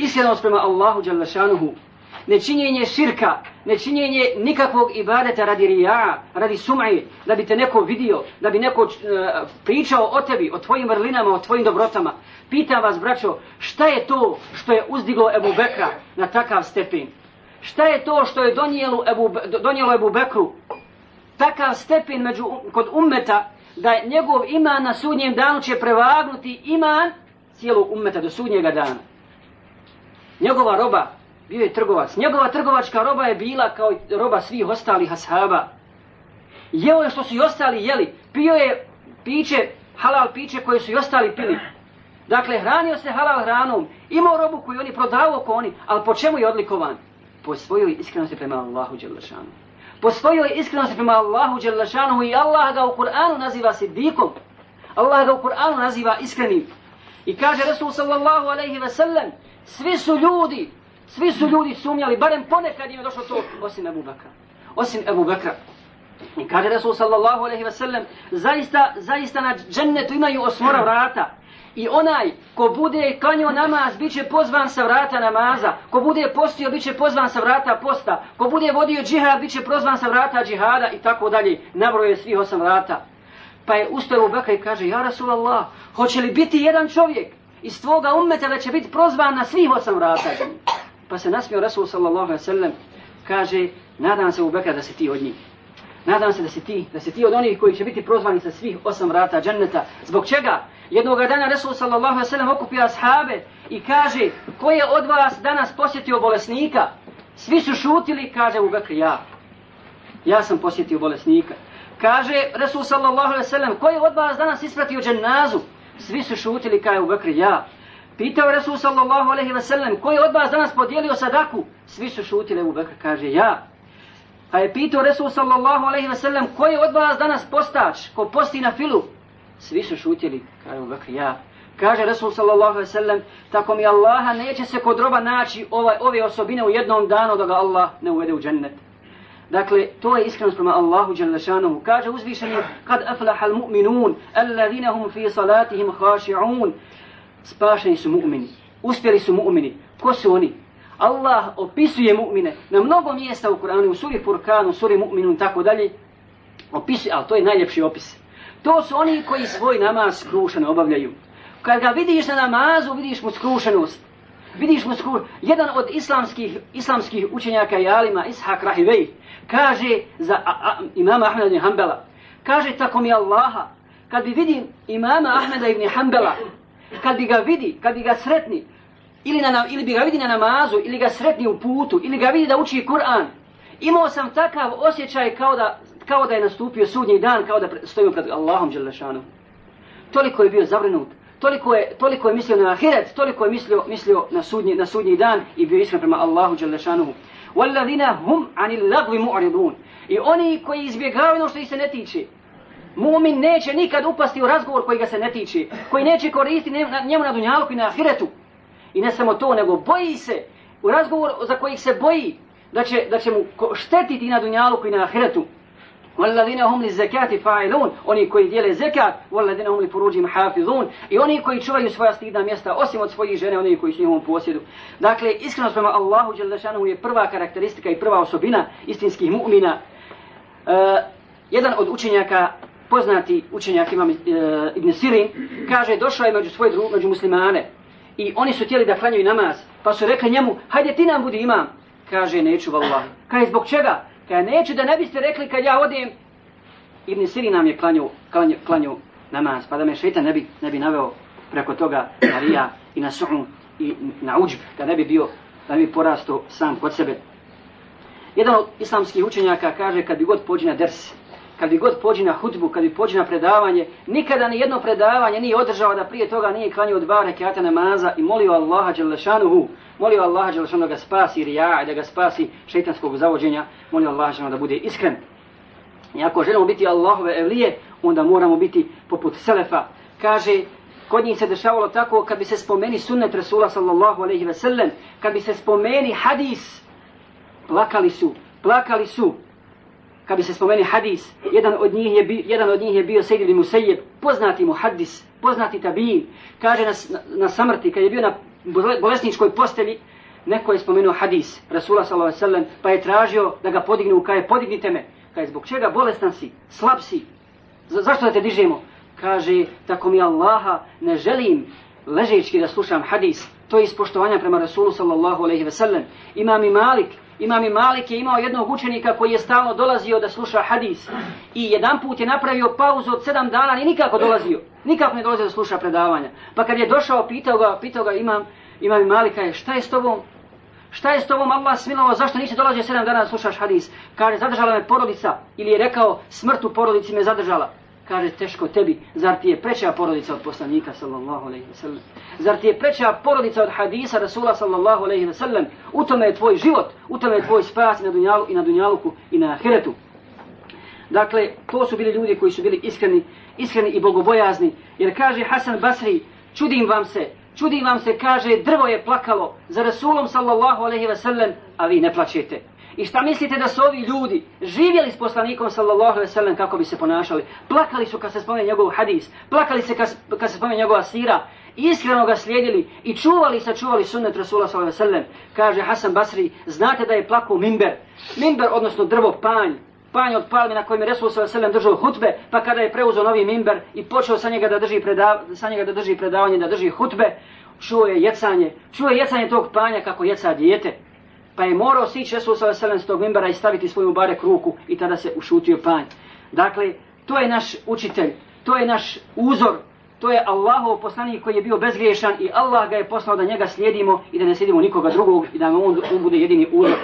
iskrenost prema Allahu Đalešanuhu, nečinjenje širka, nečinjenje nikakvog ibadeta radi rija, radi sum'i, da bi te neko vidio, da bi neko uh, pričao o tebi, o tvojim vrlinama, o tvojim dobrotama. Pitam vas, braćo, šta je to što je uzdiglo Ebu Bekra na takav stepen? Šta je to što je donijelo Ebu, donijelo Ebu Bekru takav stepen među, kod ummeta da njegov iman na sudnjem danu će prevagnuti iman cijelog ummeta do sudnjega dana. Njegova roba bio je trgovac. Njegova trgovačka roba je bila kao roba svih ostalih ashaba. Jeo je što su i ostali jeli. Pio je piće, halal piće koje su i ostali pili. Dakle, hranio se halal hranom. Imao robu koju oni prodavao ko oni. Ali po čemu je odlikovan? Po svojoj iskrenosti prema Allahu Đelešanu. Po svojoj iskrenosti prema Allahu Đelešanu i Allah ga u Kur'anu naziva siddikom. Allah ga u Kur'anu naziva iskrenim. I kaže Rasul sallallahu alaihi ve sellem, svi su ljudi Svi su ljudi sumnjali, barem ponekad im je došlo to, osim Ebu Bekra. Osim Ebu Bekra. I kaže Rasul sallallahu alaihi ve sellem, zaista, zaista na džennetu imaju osmora vrata. I onaj ko bude klanio namaz, bit će pozvan sa vrata namaza. Ko bude postio, bit će pozvan sa vrata posta. Ko bude vodio džihad, bit će pozvan sa vrata džihada i tako dalje. Nabroje svih osam vrata. Pa je ustao Bekra i kaže, ja Rasulallah, hoće li biti jedan čovjek iz tvoga ummeta da će biti prozvan na svih osam vrata? Pa se nasmio Rasul sallallahu alaihi sallam, kaže, nadam se u Bekra da se ti od njih. Nadam se da se ti, da se ti od onih koji će biti prozvani sa svih osam vrata dženneta. Zbog čega? Jednog dana Resul sallallahu alaihi sallam okupio ashabe i kaže, ko je od vas danas posjetio bolesnika? Svi su šutili, kaže u Bekri, ja. Ja sam posjetio bolesnika. Kaže Resul sallallahu alaihi sallam, ko je od vas danas ispratio dženazu? Svi su šutili, kaže u Bekri, ja. Pitao Resul sallallahu alaihi ve sellem, ko je od vas danas podijelio sadaku? Svi su šutili, Ebu Bekr kaže, ja. Pa je pitao Resul sallallahu alaihi ve sellem, ko je od vas danas postač, ko posti na filu? Svi su šutili, kaže Ebu Bekr, ja. Kaže Resul sallallahu alaihi ve sellem, tako mi Allaha neće se kod roba naći ovaj, ove osobine u jednom danu da ga Allah ne uvede u džennet. Dakle, to je iskrenost prema Allahu Đalešanomu. Kaže uzvišeni, kad aflaha mu'minun, alladhina hum fi salatihim haši'un. spašeni su mu'mini, uspjeli su mu'mini. Ko su oni? Allah opisuje mu'mine na mnogo mjesta u Kur'anu, u suri Furkan, u suri mu'minun, tako dalje. Opisuje, ali to je najljepši opis. To su oni koji svoj namaz skrušeno obavljaju. Kad ga vidiš na namazu, vidiš mu skrušenost. Vidiš mu. Jedan od islamskih, islamskih učenjaka i alima, Ishak Rahivej, kaže za a, a, imama Ahmeda ibn Hanbala, kaže tako mi Allaha, kad bi vidim imama Ahmeda ibn Hanbala, kad bi ga vidi, kad bi ga sretni, ili, na, ili bi ga vidi na namazu, ili ga sretni u putu, ili ga vidi da uči Kur'an, imao sam takav osjećaj kao da, kao da je nastupio sudnji dan, kao da stojim pred Allahom Đelešanom. Toliko je bio zavrnut, toliko je, toliko je mislio na ahiret, toliko je mislio, mislio na, sudnji, na sudnji dan i bio iskren prema Allahu Đelešanu. وَالَّذِينَ هُمْ عَنِ اللَّغْوِ مُعْرِضُونَ I oni koji izbjegavaju ono što ih se ne tiče, Mumin neće nikad upasti u razgovor koji ga se ne tiče, koji neće koristiti njemu na dunjalku i na ahiretu. I ne samo to, nego boji se u razgovor za kojih se boji da će, da će mu štetiti na dunjalku i na ahiretu. والذين هم للزكاة فاعلون. Oni koji dijele zekat والذين هم لفروجهم حافظون. I oni koji čuvaju svoja stidna mjesta osim od svojih žene oni koji su njihovom posjedu. Dakle iskrenost prema Allahu dželle je prva karakteristika i prva osobina istinskih mu'mina. E, jedan od učenjaka poznati učenjak imam e, Ibn Sirin kaže došao je među svoje druge među muslimane. I oni su htjeli da klanjaju namaz pa su rekli njemu hajde ti nam budi imam. Kaže neću vallahi. kaže zbog čega? Kaže, neću da ne biste rekli kad ja odem, Ibn Siri nam je klanju, klanju, klanju namaz, pa da me šeitan ne bi, ne bi naveo preko toga na rija i na su'un i na uđb, da ne bi bio, da ne bi porasto sam kod sebe. Jedan od islamskih učenjaka kaže, kad bi god pođe na dersi, kad bi god pođi na hudbu, kad bi pođi na predavanje, nikada ni jedno predavanje nije održao da prije toga nije klanio dva rekiata namaza i molio Allaha Đelešanuhu, molio Allaha Đelešanuhu da ga spasi rija, da ga spasi šeitanskog zavođenja, molio Allaha Đelešanuhu da bude iskren. I ako želimo biti Allahove evlije, onda moramo biti poput Selefa. Kaže, kod njih se dešavalo tako, kad bi se spomeni sunnet Rasula sallallahu alaihi ve sellem, kad bi se spomeni hadis, plakali su, plakali su, kad bi se spomeni hadis, jedan od njih je, bi, jedan od njih je bio Sejid ibn Musayyib, poznati mu hadis, poznati tabin, kaže na, na, na samrti, kad je bio na bolesničkoj postelji, neko je spomenuo hadis Rasula s.a.v. pa je tražio da ga podignu, kaže podignite me. Kaže zbog čega bolestan si, slab si, Za, zašto da te dižemo? Kaže, tako mi Allaha ne želim ležećki da slušam hadis. To je ispoštovanja prema Rasulu sallallahu alaihi ve sellem. Imam i Malik, Imam i Malik je imao jednog učenika koji je stalno dolazio da sluša hadis. I jedan put je napravio pauzu od sedam dana i nikako dolazio. Nikako ne dolazio da sluša predavanja. Pa kad je došao, pitao ga, pitao ga imam, imam i Malika je, šta je s tobom? Šta je s tobom Allah smilovao, zašto nisi dolazio sedam dana da slušaš hadis? Kaže, zadržala me porodica. Ili je rekao, smrt u porodici me zadržala kaže teško tebi, zar ti je preća porodica od poslanika sallallahu alejhi ve sellem? Zar ti je preća porodica od hadisa Rasula sallallahu alejhi ve sellem? U tome je tvoj život, u tome je tvoj spas na dunjalu i na dunjaluku i na ahiretu. Dakle, to su bili ljudi koji su bili iskreni, iskreni i bogobojazni, jer kaže Hasan Basri, čudim vam se, čudim vam se, kaže, drvo je plakalo za Rasulom sallallahu alejhi ve sellem, a vi ne plačete. I šta mislite da su ovi ljudi živjeli s poslanikom sallallahu alejhi ve sellem kako bi se ponašali? Plakali su kad se spomene njegov hadis, plakali se kad, kad se spomene njegova sira, iskreno ga slijedili i čuvali i sačuvali sunnet Rasula sallallahu alejhi ve sellem. Kaže Hasan Basri, znate da je plakao minber. Minber odnosno drvo panj, panj od palme na kojem je Resul sallallahu alejhi ve sellem držao hutbe, pa kada je preuzeo novi minber i počeo sa njega da drži predav, sa njega da drži predavanje, da drži hutbe, čuo je jecanje, čuo je jecanje tog panja kako jeca dijete pa je morao sići Resul sa veselem s tog mimbera i staviti svoju barek ruku i tada se ušutio panj. Dakle, to je naš učitelj, to je naš uzor, to je Allahov poslanik koji je bio bezgriješan i Allah ga je poslao da njega slijedimo i da ne slijedimo nikoga drugog i da on, on bude jedini uzor.